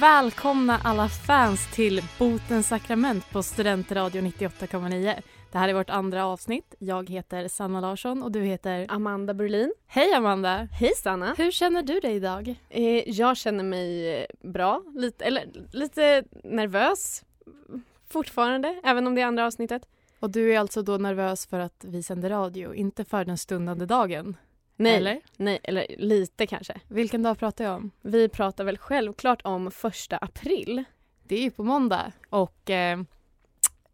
Välkomna alla fans till Botens sakrament på Studentradio 98,9. Det här är vårt andra avsnitt. Jag heter Sanna Larsson och du heter Amanda Berlin. Hej Amanda! Hej Sanna! Hur känner du dig idag? Eh, jag känner mig eh, bra, lite, eller lite nervös fortfarande, även om det är andra avsnittet. Och du är alltså då nervös för att vi sänder radio, inte för den stundande dagen? Nej, Eller? nej, eller lite kanske. Vilken dag pratar jag om? Vi pratar väl självklart om första april. Det är ju på måndag och eh,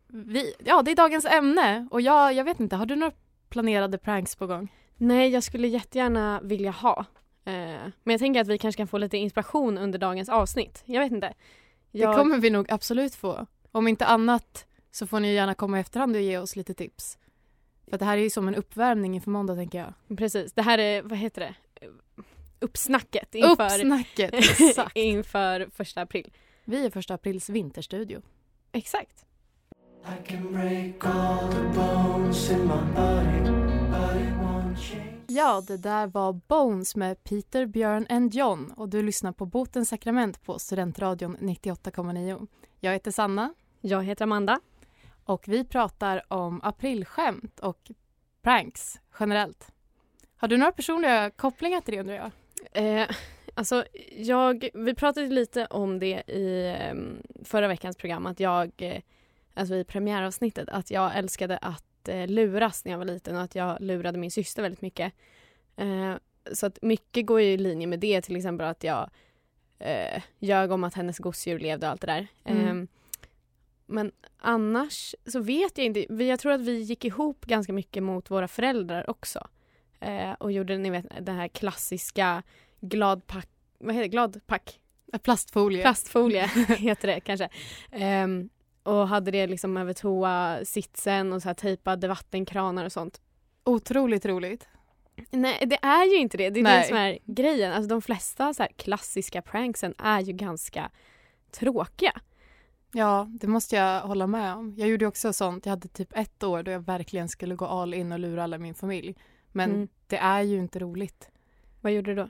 vi, ja, det är dagens ämne och jag, jag vet inte, har du några planerade pranks på gång? Nej, jag skulle jättegärna vilja ha. Eh, men jag tänker att vi kanske kan få lite inspiration under dagens avsnitt. Jag vet inte. Jag, Det kommer vi nog absolut få. Om inte annat så får ni gärna komma i efterhand och ge oss lite tips. För det här är ju som en uppvärmning inför måndag tänker jag. Precis, det här är, vad heter det? Uppsnacket inför, Uppsnacket! Exakt. inför första april. Vi är första aprils vinterstudio. Exakt. I can break all the bones in my body, but it won't change. Ja, det där var Bones med Peter, Björn and John och du lyssnar på Botens sakrament på Studentradion 98,9. Jag heter Sanna Jag heter Amanda. Och vi pratar om aprilskämt och pranks generellt. Har du några personliga kopplingar till det undrar jag? Eh, alltså, jag, vi pratade lite om det i eh, förra veckans program, att jag, eh, alltså i premiäravsnittet, att jag älskade att eh, luras när jag var liten och att jag lurade min syster väldigt mycket. Eh, så att mycket går ju i linje med det, till exempel att jag eh, ljög om att hennes gosedjur levde och allt det där. Mm. Eh, men annars så vet jag inte. Jag tror att vi gick ihop ganska mycket mot våra föräldrar också. Eh, och gjorde ni vet, den här klassiska gladpack, vad heter det, gladpack? Plastfolie. Plastfolie heter det kanske. Ehm, och hade det liksom över toa-sitsen och så här tejpade vattenkranar och sånt. Otroligt roligt. Nej, det är ju inte det. Det är Nej. det som är grejen. Alltså de flesta så klassiska pranksen är ju ganska tråkiga. Ja, det måste jag hålla med om. Jag gjorde också sånt. Jag hade typ ett år då jag verkligen skulle gå all in och lura alla min familj. Men Mm. det är ju inte roligt. Vad gjorde du då?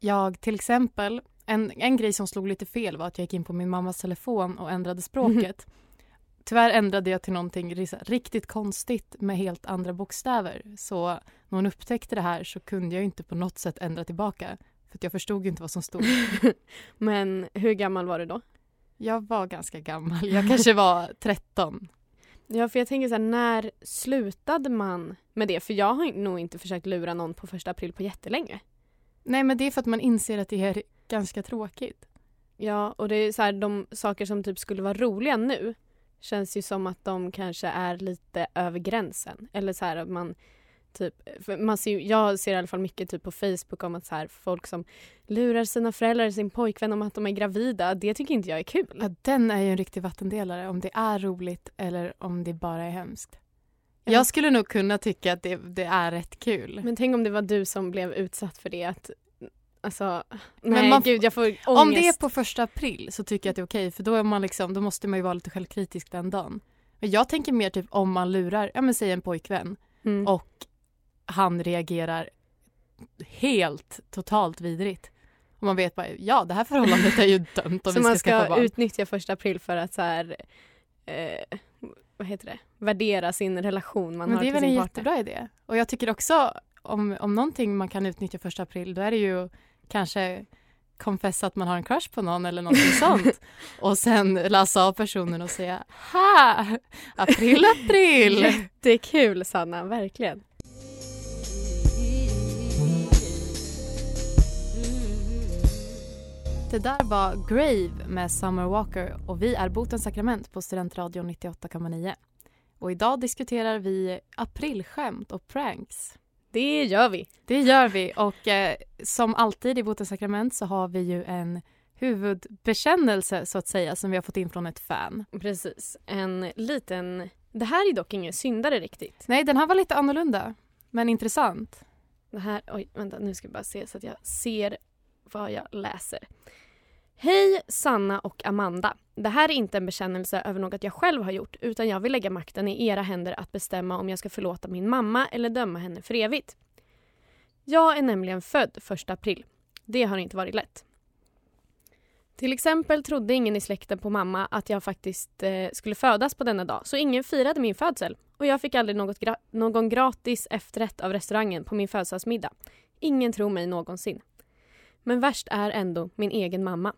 Jag till exempel, en, en grej som slog lite fel var att jag gick in på min mammas telefon och ändrade språket. Tyvärr ändrade jag till någonting riktigt konstigt med helt andra bokstäver. Så när hon upptäckte det här så kunde jag inte på något sätt ändra tillbaka. För jag förstod inte vad som stod. Men hur gammal var du då? Jag var ganska gammal. Jag kanske var 13. Ja, för jag tänker så här, när slutade man med det? För jag har nog inte försökt lura någon på första april på jättelänge. Nej, men det är för att man inser att det är ganska tråkigt. Ja, och det är så här, de saker som typ skulle vara roliga nu känns ju som att de kanske är lite över gränsen. Eller så här att man typ, för man ser, jag ser i alla fall mycket typ på Facebook om att så här, folk som lurar sina föräldrar, sin pojkvän om att de är gravida. Det tycker inte jag är kul. Ja, den är ju en riktig vattendelare, om det är roligt eller om det bara är hemskt. Ja. Jag skulle nog kunna tycka att det, det är rätt kul. Men tänk om det var du som blev utsatt för det. Att, alltså, nej man- gud jag får ångest. Om det är på första april så tycker jag att det är okej för då, är man liksom, då måste man ju vara lite självkritisk den dagen. Men jag tänker mer typ om man lurar, ja men säg en pojkvän Mm. och han reagerar helt totalt vidrigt. Och man vet bara, ja det här förhållandet är ju dömt om Så vi man ska, skaffa ska barn. utnyttja första april för att så här, eh, vad heter det, värdera sin relation man Men har det är till väl en sin partner. jättebra idé. Och jag tycker också om, om någonting man kan utnyttja första april då är det ju kanske confessa att man har en crush på någon eller någonting sånt. Och sen läsa av personen och säga ha! April, april! Jättekul Sanna, verkligen. Det där var Grave med Summer Walker och vi är Botens sakrament på Studentradion 98,9. Och idag diskuterar vi aprilskämt och pranks. Det gör vi. Det gör vi och eh, som alltid i Botens sakrament så har vi ju en huvudbekännelse så att säga som vi har fått in från ett fan. Precis. En liten Det här är dock ingen syndare riktigt. Nej, den här var lite annorlunda, men intressant. Det här, oj, vänta nu ska jag bara se så att jag ser vad jag läser. Hej Sanna och Amanda. Det här är inte en bekännelse över något jag själv har gjort utan jag vill lägga makten i era händer att bestämma om jag ska förlåta min mamma eller döma henne för evigt. Jag är nämligen född 1 april. Det har inte varit lätt. Till exempel trodde ingen i släkten på mamma att jag faktiskt eh, skulle födas på denna dag så ingen firade min födsel och jag fick aldrig något gra- någon gratis efterrätt av restaurangen på min födelsedagsmiddag. Ingen tror mig någonsin. Men värst är ändå min egen mamma.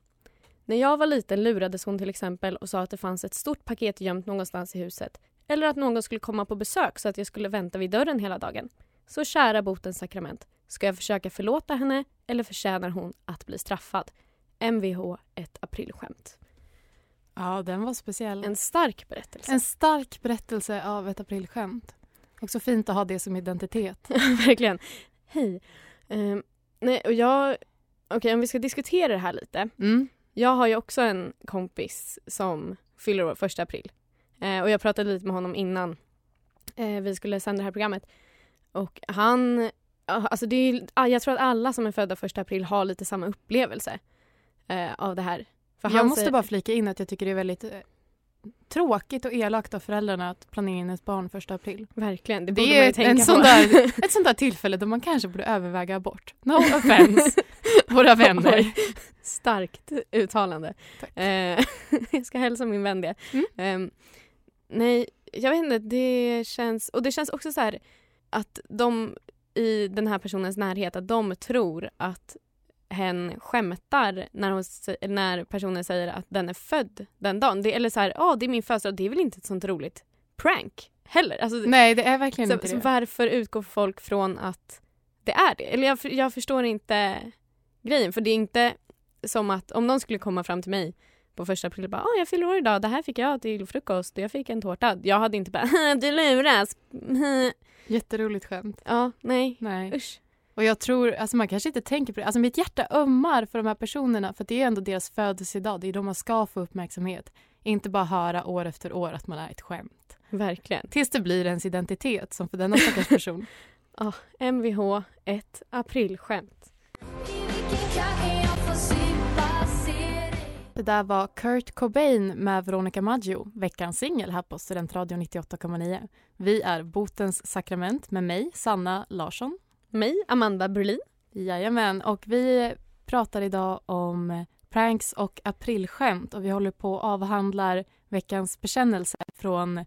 När jag var liten lurades hon till exempel och sa att det fanns ett stort paket gömt någonstans i huset eller att någon skulle komma på besök så att jag skulle vänta vid dörren hela dagen. Så kära botens sakrament, ska jag försöka förlåta henne eller förtjänar hon att bli straffad? Mvh ett aprilskämt. Ja, den var speciell. En stark berättelse. En stark berättelse av ett aprilskämt. Också fint att ha det som identitet. Verkligen. Hej. Ehm, nej, och jag... Okej, om vi ska diskutera det här lite. Mm. Jag har ju också en kompis som fyller år första april. Eh, och jag pratade lite med honom innan eh, vi skulle sända det här programmet. Och han... ja, Alltså det är, ah, jag tror att alla som är födda första april har lite samma upplevelse eh, av det här. För jag måste säger- bara flika in att jag tycker det är väldigt eh, tråkigt och elakt av föräldrarna att planera in ett barn första april. Verkligen, det, Det borde är man ju tänka en på. sån där- Ett sånt där tillfälle då man kanske borde överväga abort. No offense, våra vänner. Oj, starkt uttalande. Eh, jag ska hälsa min vän det. Mm. Ehm, nej, jag vet inte. Det känns... Och det känns också så här att de i den här personens närhet, att de tror att hen skämtar när, hon, när personen säger att den är född den dagen. Det, eller så här, ja det är min födelsedag, det är väl inte ett sånt roligt prank heller. Alltså, Nej, det är verkligen så, inte så det. varför utgår folk från att det är det? Eller jag, jag förstår inte grejen. För det är inte som att om någon skulle komma fram till mig på första april och bara ah, jag fyller år idag, det här fick jag till frukost, jag fick en tårta. Jag hade inte bara du luras. Jätteroligt skämt. ja, nej, Nej. usch. Och jag tror, alltså man kanske inte tänker på det. Alltså mitt hjärta ömmar för de här personerna för det är ändå deras födelsedag. Det är då man ska få uppmärksamhet. Inte bara höra år efter år att man är ett skämt. Verkligen. Tills det blir ens identitet som för denna stackars person. Mvh, ett aprilskämt. Det där var Kurt Cobain med Veronica Maggio, veckans singel här på Studentradion 98,9. Vi är Botens sakrament med mig, Sanna Larsson. Mig, Amanda Berlin. Jajamän, och vi pratar idag om pranks och aprilskämt och vi håller på att avhandlar veckans bekännelse från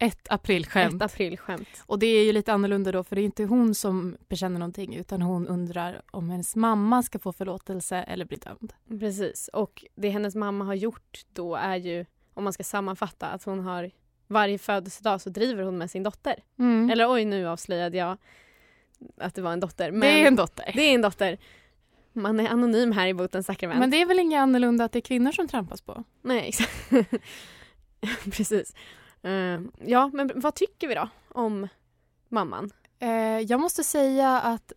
ett aprilskämt. Ett aprilskämt. Och det är ju lite annorlunda då för det är inte hon som bekänner någonting utan hon undrar om hennes mamma ska få förlåtelse eller bli dömd. Precis. Och det hennes mamma har gjort då är ju, om man ska sammanfatta, att hon har varje födelsedag så driver hon med sin dotter. Mm. Eller oj, nu avslöjade jag att det var en dotter. Men det är en dotter. det är en dotter. Man är anonym här i Botens sakrament. Men det är väl inget annorlunda att det är kvinnor som trampas på? Nej, exakt. Precis. Eh, ja, men vad tycker vi då om mamman? Eh, jag måste säga att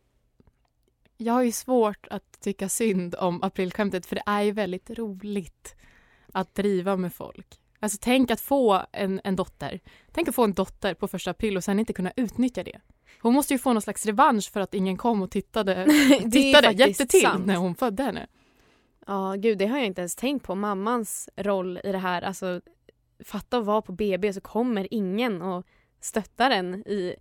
jag har ju svårt att tycka synd om aprilskämtet för det är ju väldigt roligt att driva med folk. Alltså tänk att få en, en dotter. Tänk att få en dotter på första april och sen inte kunna utnyttja det. Hon måste ju få någon slags revansch för att ingen kom och tittade, tittade hjälpte till sant. när hon födde henne. Ja, gud, det har jag inte ens tänkt på. Mammans roll i det här. Alltså, fatta att vara på BB så kommer ingen och stöttar den i,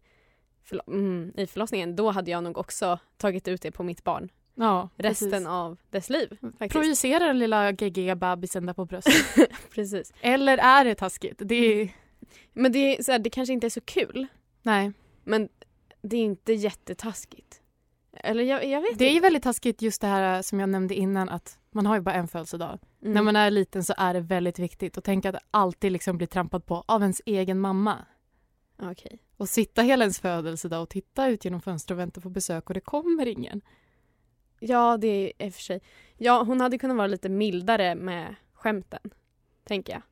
förlo- mm, i förlossningen. Då hade jag nog också tagit ut det på mitt barn Ja, resten precis. av dess liv. Faktiskt. Projicera den lilla geggiga bebisen där på bröstet. Precis. Eller är det taskigt? Det är... Men det, är, så här, det kanske inte är så kul, Nej. men det är inte jättetaskigt. Eller jag, jag vet Det är ju inte. väldigt taskigt just det här som jag nämnde innan att man har ju bara en födelsedag. Mm. När man är liten så är det väldigt viktigt att tänka att alltid liksom bli trampad på av ens egen mamma. Okej. Och sitta hela ens födelsedag och titta ut genom fönstret och vänta på besök och det kommer ingen. Ja, det är i och för sig. Ja, hon hade kunnat vara lite mildare med skämten, tänker jag.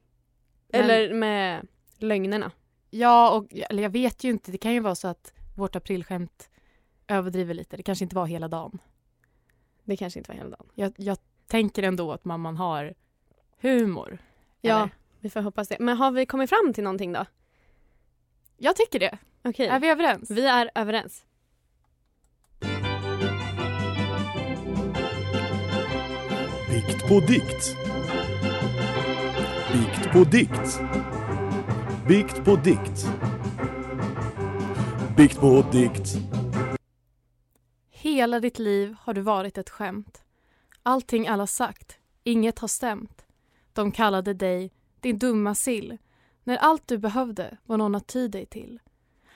Men- Eller med lögnerna. Ja, och, eller jag vet ju inte. Det kan ju vara så att vårt aprilskämt överdriver lite. Det kanske inte var hela dagen. Det kanske inte var hela dagen. Jag, jag tänker ändå att mamman har humor. Ja, Eller? vi får hoppas det. Men har vi kommit fram till någonting då? Jag tycker det. Okej, Är vi överens? vi är överens. Bikt på dikt. Bikt på dikt. Bikt på dikt. Bikt på dikt. Hela ditt liv har du varit ett skämt. Allting alla sagt, inget har stämt. De kallade dig din dumma sill när allt du behövde var någon att ty dig till.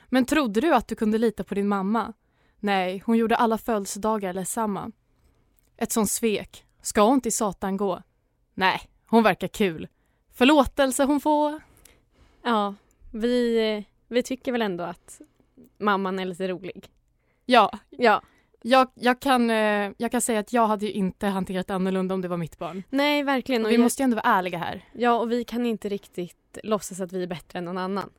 Men trodde du att du kunde lita på din mamma? Nej, hon gjorde alla födelsedagar ledsamma. Ett sånt svek. Ska hon till Satan gå? Nej, hon verkar kul. Förlåtelse hon får. Ja, vi, vi tycker väl ändå att mamman är lite rolig. Ja, Ja. Jag, jag, kan, eh, jag kan säga att jag hade ju inte hanterat annorlunda om det var mitt barn. Nej, verkligen. Och Vi jag- måste ju ändå vara ärliga här. Ja, och vi kan inte riktigt låtsas att vi är bättre än någon annan.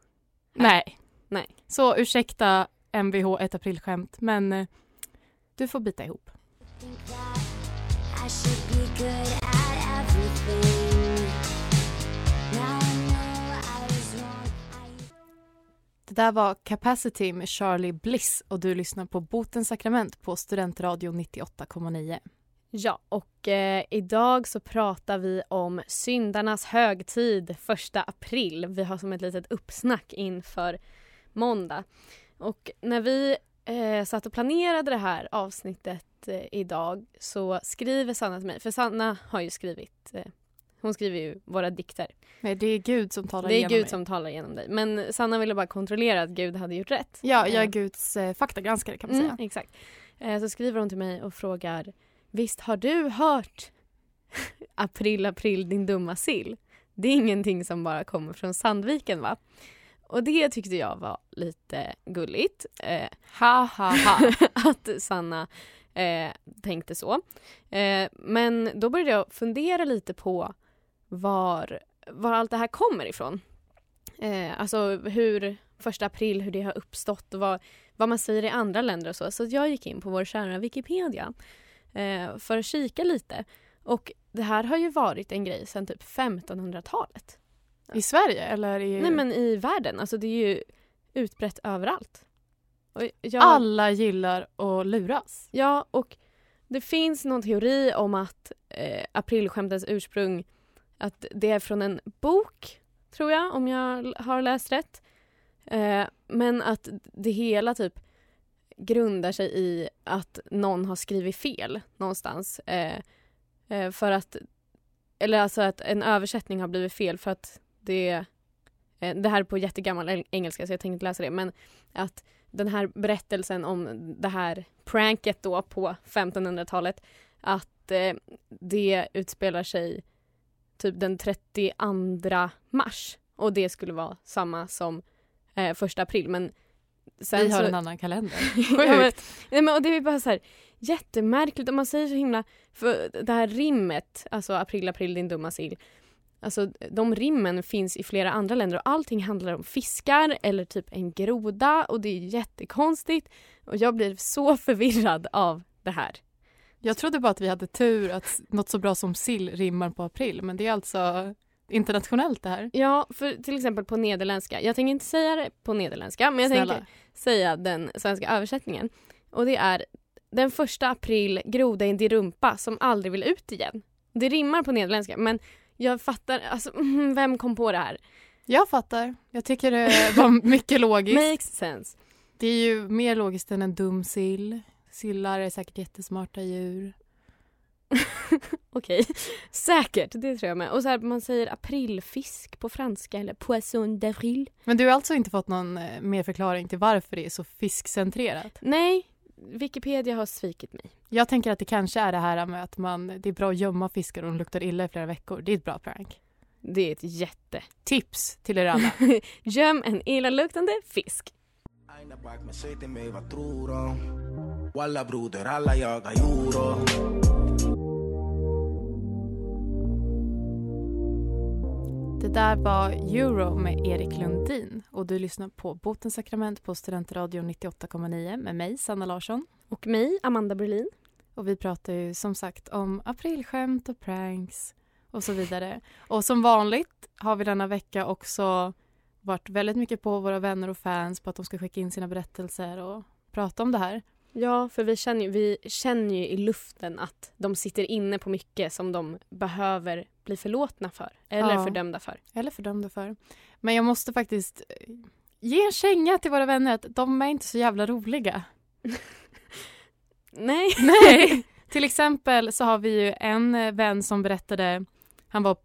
Nej. Nej. Så ursäkta Mvh ett aprilskämt men eh, du får bita ihop. I där var Capacity med Charlie Bliss och du lyssnar på Botens sakrament på Studentradio 98,9. Ja, och eh, idag så pratar vi om syndarnas högtid, första april. Vi har som ett litet uppsnack inför måndag. Och när vi eh, satt och planerade det här avsnittet eh, idag så skriver Sanna till mig, för Sanna har ju skrivit, eh, hon skriver ju våra dikter. Nej, det är Gud som talar Det är genom Gud mig. som talar genom dig. Men Sanna ville bara kontrollera att Gud hade gjort rätt. Ja, jag är Eh, Guds eh, faktagranskare kan man Mm, säga. exakt. Eh, så skriver hon till mig och frågar Visst har du hört April, april din dumma sill? Det är ingenting som bara kommer från Sandviken va? Och det tyckte jag var lite gulligt. Eh, Ha, ha, ha. att Sanna eh, tänkte så. Eh, men då började jag fundera lite på var, var allt det här kommer ifrån. Eh, alltså hur första april, hur det har uppstått och vad, vad man säger i andra länder och så. Så jag gick in på vår kära Wikipedia eh, för att kika lite. Och det här har ju varit en grej sedan typ 1500-talet. I Sverige eller i... Nej men i världen, alltså det är ju utbrett överallt. Jag... Alla gillar att luras. Ja, och det finns någon teori om att eh, aprilskämtens ursprung att det är från en bok, tror jag, om jag har läst rätt. Eh, men att det hela typ grundar sig i att någon har skrivit fel någonstans. Eh, eh, för att, eller alltså att en översättning har blivit fel för att det, eh, det här är på jättegammal engelska så jag tänker inte läsa det, men att den här berättelsen om det här pranket då på 1500-talet att eh, det utspelar sig typ den 32 mars och det skulle vara samma som eh, första april men sen Vi har så, en annan kalender. ja, Sjukt. nej, men, och det är bara så här jättemärkligt och man säger så himla för det här rimmet, alltså april april din dumma sill Alltså de rimmen finns i flera andra länder och allting handlar om fiskar eller typ en groda och det är jättekonstigt och jag blir så förvirrad av det här. Jag trodde bara att vi hade tur att något så bra som sill rimmar på april men det är alltså internationellt det här. Ja, för till exempel på nederländska. Jag tänker inte säga det på nederländska men jag Snälla. tänker säga den svenska översättningen. Och det är den första april groda i din rumpa som aldrig vill ut igen. Det rimmar på nederländska men jag fattar, alltså vem kom på det här? Jag fattar. Jag tycker det var mycket logiskt. Makes sense. Det är ju mer logiskt än en dum sill. Sillar är säkert jättesmarta djur. Okej, säkert, det tror jag med. Och så här, man säger aprilfisk på franska eller poisson d'avril. Men du har alltså inte fått någon eh, mer förklaring till varför det är så fiskcentrerat? Nej, Wikipedia har svikit mig. Jag tänker att det kanske är det här med att man, det är bra att gömma fiskar och de luktar illa i flera veckor. Det är ett bra prank. Det är ett jätte. Tips till er alla. Göm en illaluktande fisk. Walla bruder, alla jagar euro Det där var Euro med Erik Lundin och du lyssnar på Botens sakrament på Studentradion 98,9 med mig, Sanna Larsson. Och mig, Amanda Berlin. Och vi pratar ju som sagt om aprilskämt och pranks och så vidare. Och som vanligt har vi denna vecka också varit väldigt mycket på våra vänner och fans på att de ska skicka in sina berättelser och prata om det här. Ja, för vi känner, ju, vi känner ju i luften att de sitter inne på mycket som de behöver bli förlåtna för. Eller Ja. fördömda för. Eller fördömda för. Men jag måste faktiskt eh, ge en känga till våra vänner att de är inte så jävla roliga. Nej. Nej! Till exempel så har vi ju en eh, vän som berättade, han var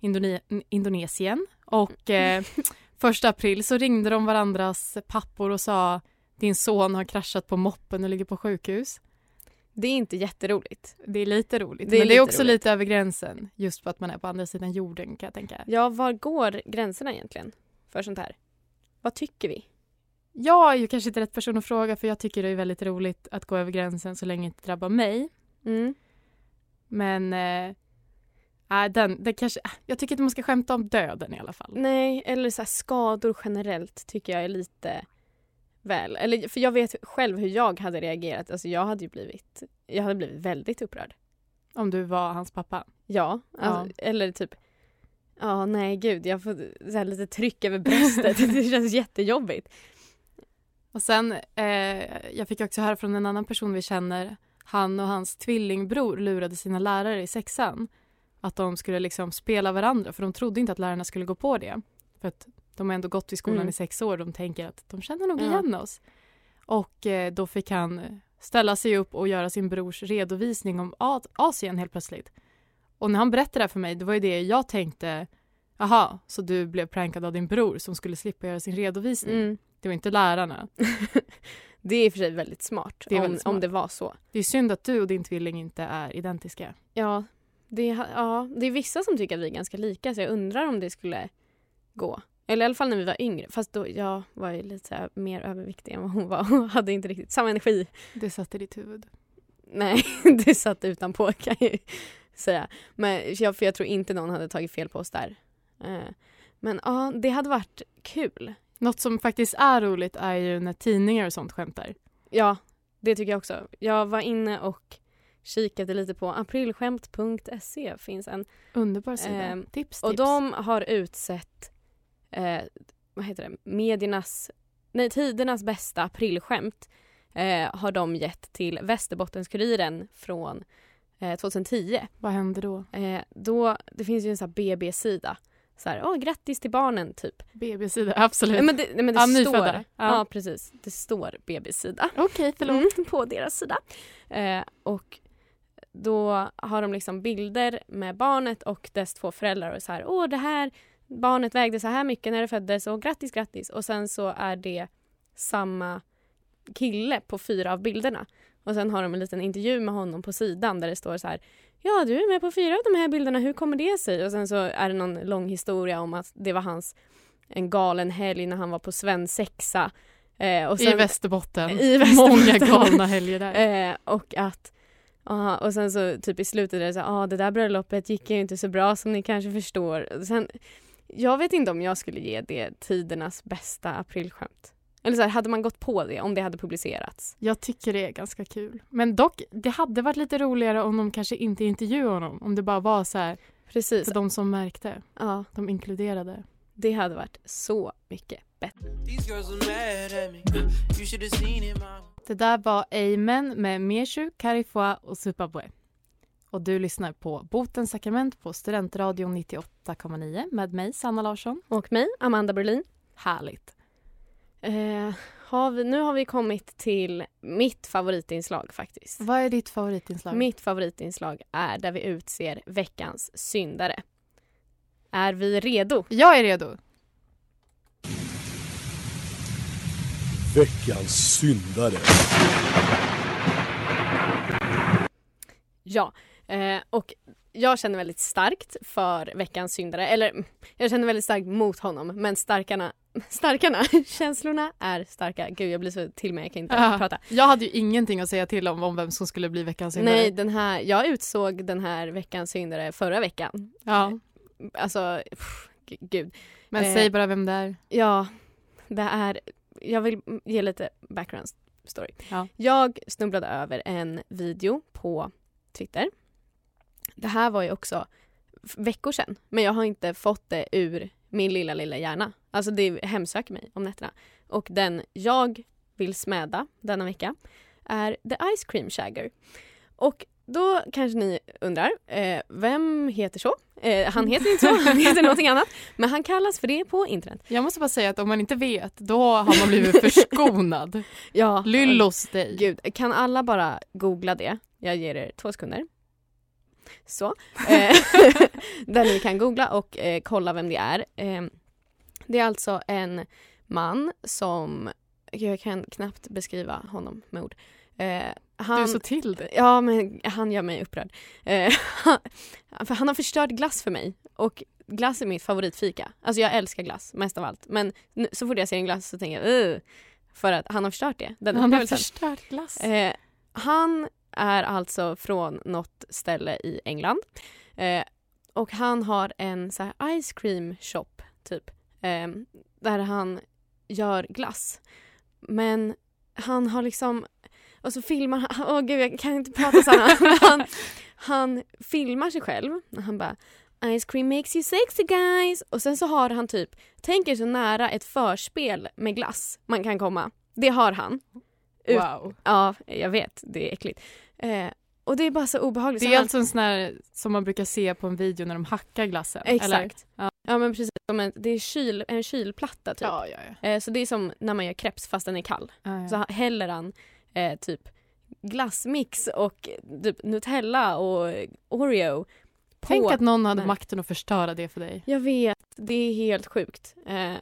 Indone- Indonesien och eh, första april så ringde de varandras pappor och sa din son har kraschat på moppen och ligger på sjukhus. Det är inte jätteroligt. Det är lite roligt. Det är men det är också roligt. lite över gränsen. Just för att man är på andra sidan jorden kan jag tänka. Ja, var går gränserna egentligen för sånt här? Vad tycker vi? Jag är ju kanske inte rätt person att fråga för jag tycker det är väldigt roligt att gå över gränsen så länge det inte drabbar mig. Mm. Men eh, äh, den, det kanske, jag tycker inte man ska skämta om döden i alla fall. Nej, eller så skador generellt tycker jag är lite väl. Eller, för jag vet själv hur jag hade reagerat. Alltså jag hade ju blivit, jag hade blivit väldigt upprörd. Om du var hans pappa. Ja, alltså, eller typ Ja, nej gud, jag får lite tryck över bröstet. det känns jättejobbigt. Och sen, eh, jag fick också höra från en annan person vi känner, han och hans tvillingbror lurade sina lärare i sexan att de skulle liksom spela varandra för de trodde inte att lärarna skulle gå på det. För att de har ändå gått i skolan Mm. i sex år de tänker att de känner nog Ja. igen oss. Och eh, då fick han ställa sig upp och göra sin brors redovisning om Asien helt plötsligt. Och när han berättade det här för mig, det var ju det jag tänkte, jaha, så du blev prankad av din bror som skulle slippa göra sin redovisning. Mm. Det var inte lärarna. Det är i och för sig väldigt smart, Det om, väldigt smart. om det var så. Det är synd att du och din tvilling inte är identiska. Ja det, ja, det är vissa som tycker att vi är ganska lika så jag undrar om det skulle gå. Eller i alla fall när vi var yngre. Fast då jag var ju lite här mer överviktig än vad hon var. och hade inte riktigt samma energi. Det satt i ditt huvud. Nej, det satt utanpå kan jag ju säga. Men jag, för jag tror inte någon hade tagit fel på oss där. Eh, Men ja, det hade varit kul. Något som faktiskt är roligt är ju när tidningar och sånt skämtar. Ja, det tycker jag också. Jag var inne och kikade lite på aprilskämt.se finns en Underbar sida. Ehm, tips, tips. Och de har utsett eh, vad heter det, mediernas, nej tidernas bästa aprilskämt eh, har de gett till Västerbottens-Kuriren från eh, 2010. Vad händer då? Eh, då, det finns ju en sån BB-sida. Så här, åh grattis till barnen typ. BB-sida, absolut. Nej, men det, nej, men det Ja, står, ja. Ja. precis, det står BB-sida. Okej, förlåt. Mm, på deras sida. Eh, och då har de liksom bilder med barnet och dess två föräldrar och så här, åh det här barnet vägde så här mycket när det föddes och grattis grattis och sen så är det samma kille på fyra av bilderna och sen har de en liten intervju med honom på sidan där det står så här ja du är med på fyra av de här bilderna, hur kommer det sig? Och sen så är det någon lång historia om att det var hans en galen helg när han var på svensexa eh, och I sen, Västerbotten. I Västerbotten. Många galna helger där. Eh, och att ja, och sen så typ i slutet är det så ja ah, det där bröllopet gick ju inte så bra som ni kanske förstår. Sen, jag vet inte om jag skulle ge det tidernas bästa aprilskämt. Eller så här, hade man gått på det om det hade publicerats? Jag tycker det är ganska kul. Men dock, det hade varit lite roligare om de kanske inte intervjuade honom. Om det bara var så här, Precis. för de som märkte. Ja, De inkluderade. det hade varit så mycket bättre. Det där var Amen med Meshu, Carifua och Supabwe. Och du lyssnar på Botens sakrament på Studentradion 98,9 med mig, Sanna Larsson. Och mig, Amanda Berlin. Härligt. Eh, har vi, nu har vi kommit till mitt favoritinslag faktiskt. Vad är ditt favoritinslag? Mitt favoritinslag är där vi utser veckans syndare. Är vi redo? Jag är redo. Veckans syndare. Ja. Eh, och jag känner väldigt starkt för veckans syndare. Eller mm, jag känner väldigt starkt mot honom. Men starkarna, starkarna, känslorna är starka. Gud jag blir så till mig, jag kan inte Ja. prata. Jag hade ju ingenting att säga till om, om vem som skulle bli veckans syndare. Nej, den här, jag utsåg den här veckans syndare förra veckan. Ja, Alltså, pff, gud. men Eh. säg bara vem det är. Ja, det är... Jag vill ge lite background story. Ja. Jag snubblade över en video på Twitter. Det här var ju också veckor sedan, men jag har inte fått det ur min lilla, lilla hjärna. Alltså det hemsöker mig om nätterna. Och den jag vill smäda denna vecka är The Ice Cream Shagger. Och då kanske ni undrar, eh, vem heter så? Eh, han heter inte så, han heter någonting annat. Men han kallas för det på internet. Jag måste bara säga att om man inte vet, då har man blivit förskonad. Ja, Lyllos dig. Gud, kan alla bara googla det? Jag ger er två sekunder. Så. Eh, där ni kan googla och eh, kolla vem det är. Eh, det är alltså en man som, jag kan knappt beskriva honom med ord. Eh, han, Du så till det. Ja, men han gör mig upprörd. Eh, han, för han har förstört glass för mig. Och glass är mitt favoritfika. Alltså jag älskar glass mest av allt. Men nu, så fort jag ser en glass så tänker jag "Ugh", För att han har förstört det. Den Han har förstört glass. Eh, han är alltså från något ställe i England. Eh, och han har en så här ice cream shop typ. Eh, där han gör glass. Men han har liksom och så filmar han, åh gud jag kan inte prata så här. Han, han filmar sig själv han bara Ice cream makes you sexy guys. Och sen så har han typ, tänker så nära ett förspel med glass man kan komma. Det har han. Ut- Wow. Ja, jag vet. Det är äckligt. Eh, och det är bara så obehagligt. Det är alltså en sån här som man brukar se på en video när de hackar glassen. Exakt. Ja. men precis. Det är kyl, en kylplatta typ. Ja, ja, ja. Eh, så det är som när man gör crepes fast den är kall. ja, ja. Så häller han eh, typ glassmix och typ Nutella och Oreo på. Tänk att någon hade Nej. makten att förstöra det för dig. Jag vet, det är helt sjukt. Eh,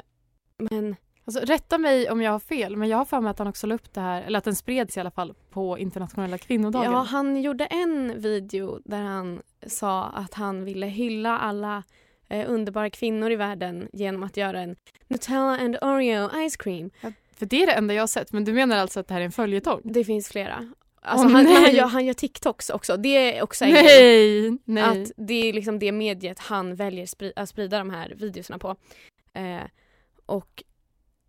men Alltså, rätta mig om jag har fel, men jag har för mig att han också la upp det här, eller att den spreds i alla fall på internationella kvinnodagen. ja, han gjorde en video där han sa att han ville hylla alla eh, underbara kvinnor i världen genom att göra en Nutella and Oreo ice cream. För det är det enda jag har sett, men du menar alltså att det här är en följetong? Det finns flera. Alltså Åh, han, han, gör, han gör TikToks också. Det är också en. Nej, nej. Att det är liksom det mediet han väljer spri- att sprida de här videorna på. Eh, och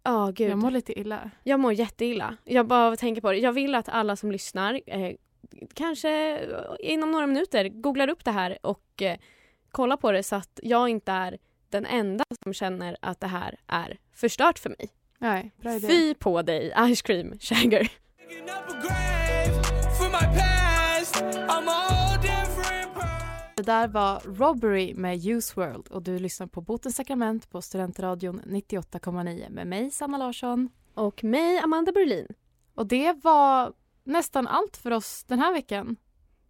ja, gud. jag mår lite illa. Jag mår jätteilla. Jag bara tänker på det. Jag vill att alla som lyssnar eh, kanske inom några minuter googlar upp det här och eh, kollar på det så att jag inte är den enda som känner att det här är förstört för mig. Nej, bra idé. Fy på dig, Ice Cream Shagger. Där var Robbery med Use World och du lyssnar på Botens sakrament på Studentradion 98,9 med mig, Sanna Larsson. Och mig, Amanda Berlin. Och det var nästan allt för oss den här veckan.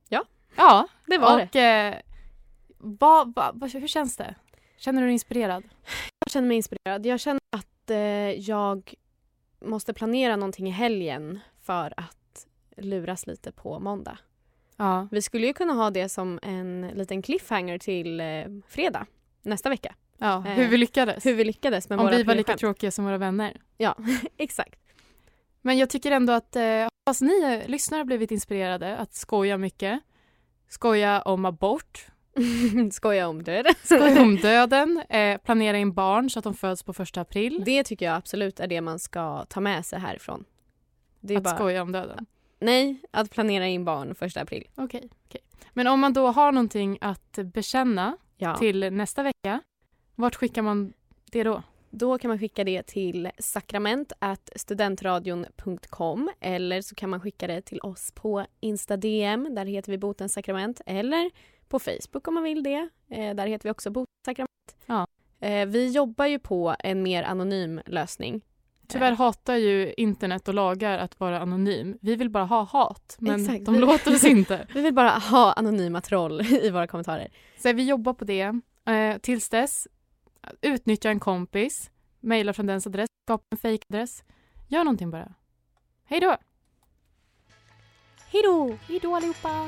Ja. Ja, Det var det. och eh, vad, vad, vad, hur känns det? Känner du dig inspirerad? Jag känner mig inspirerad. Jag känner att eh, jag måste planera någonting i helgen för att luras lite på måndag. Ja. Vi skulle ju kunna ha det som en liten cliffhanger till eh, fredag nästa vecka. ja Eh, hur vi lyckades. Hur vi lyckades med Om våra vi var lika tråkiga som våra vänner. Ja, exakt. Men jag tycker ändå att eh, hoppas ni eh, lyssnare har blivit inspirerade att skoja mycket. Skoja om abort, Skoja om det. skoja om döden, eh, planera in barn så att de föds på första april. Det tycker jag absolut är det man ska ta med sig härifrån. Det är att bara... skoja om döden. Nej, att planera in barn första april. Okej. okej. Men om man då har någonting att bekänna Ja. till nästa vecka, vart skickar man det då? Då kan man skicka det till sakrament studentradion.com eller så kan man skicka det till oss på Insta-DM, där heter vi Botens sakrament, eller på Facebook om man vill det. Eh, där heter vi också Botens sakrament. Ja. Eh, vi jobbar ju på en mer anonym lösning. Tyvärr hatar ju internet och lagar att vara anonym. Vi vill bara ha hat, men Exakt. de låter oss inte. Vi vill bara ha anonyma troll i våra kommentarer. Så vi jobbar på det. Eh, tills dess, utnyttja en kompis, mejla från dens adress, skapa en fejkadress. Gör någonting bara. Hej då! Hej då! Hej då allihopa!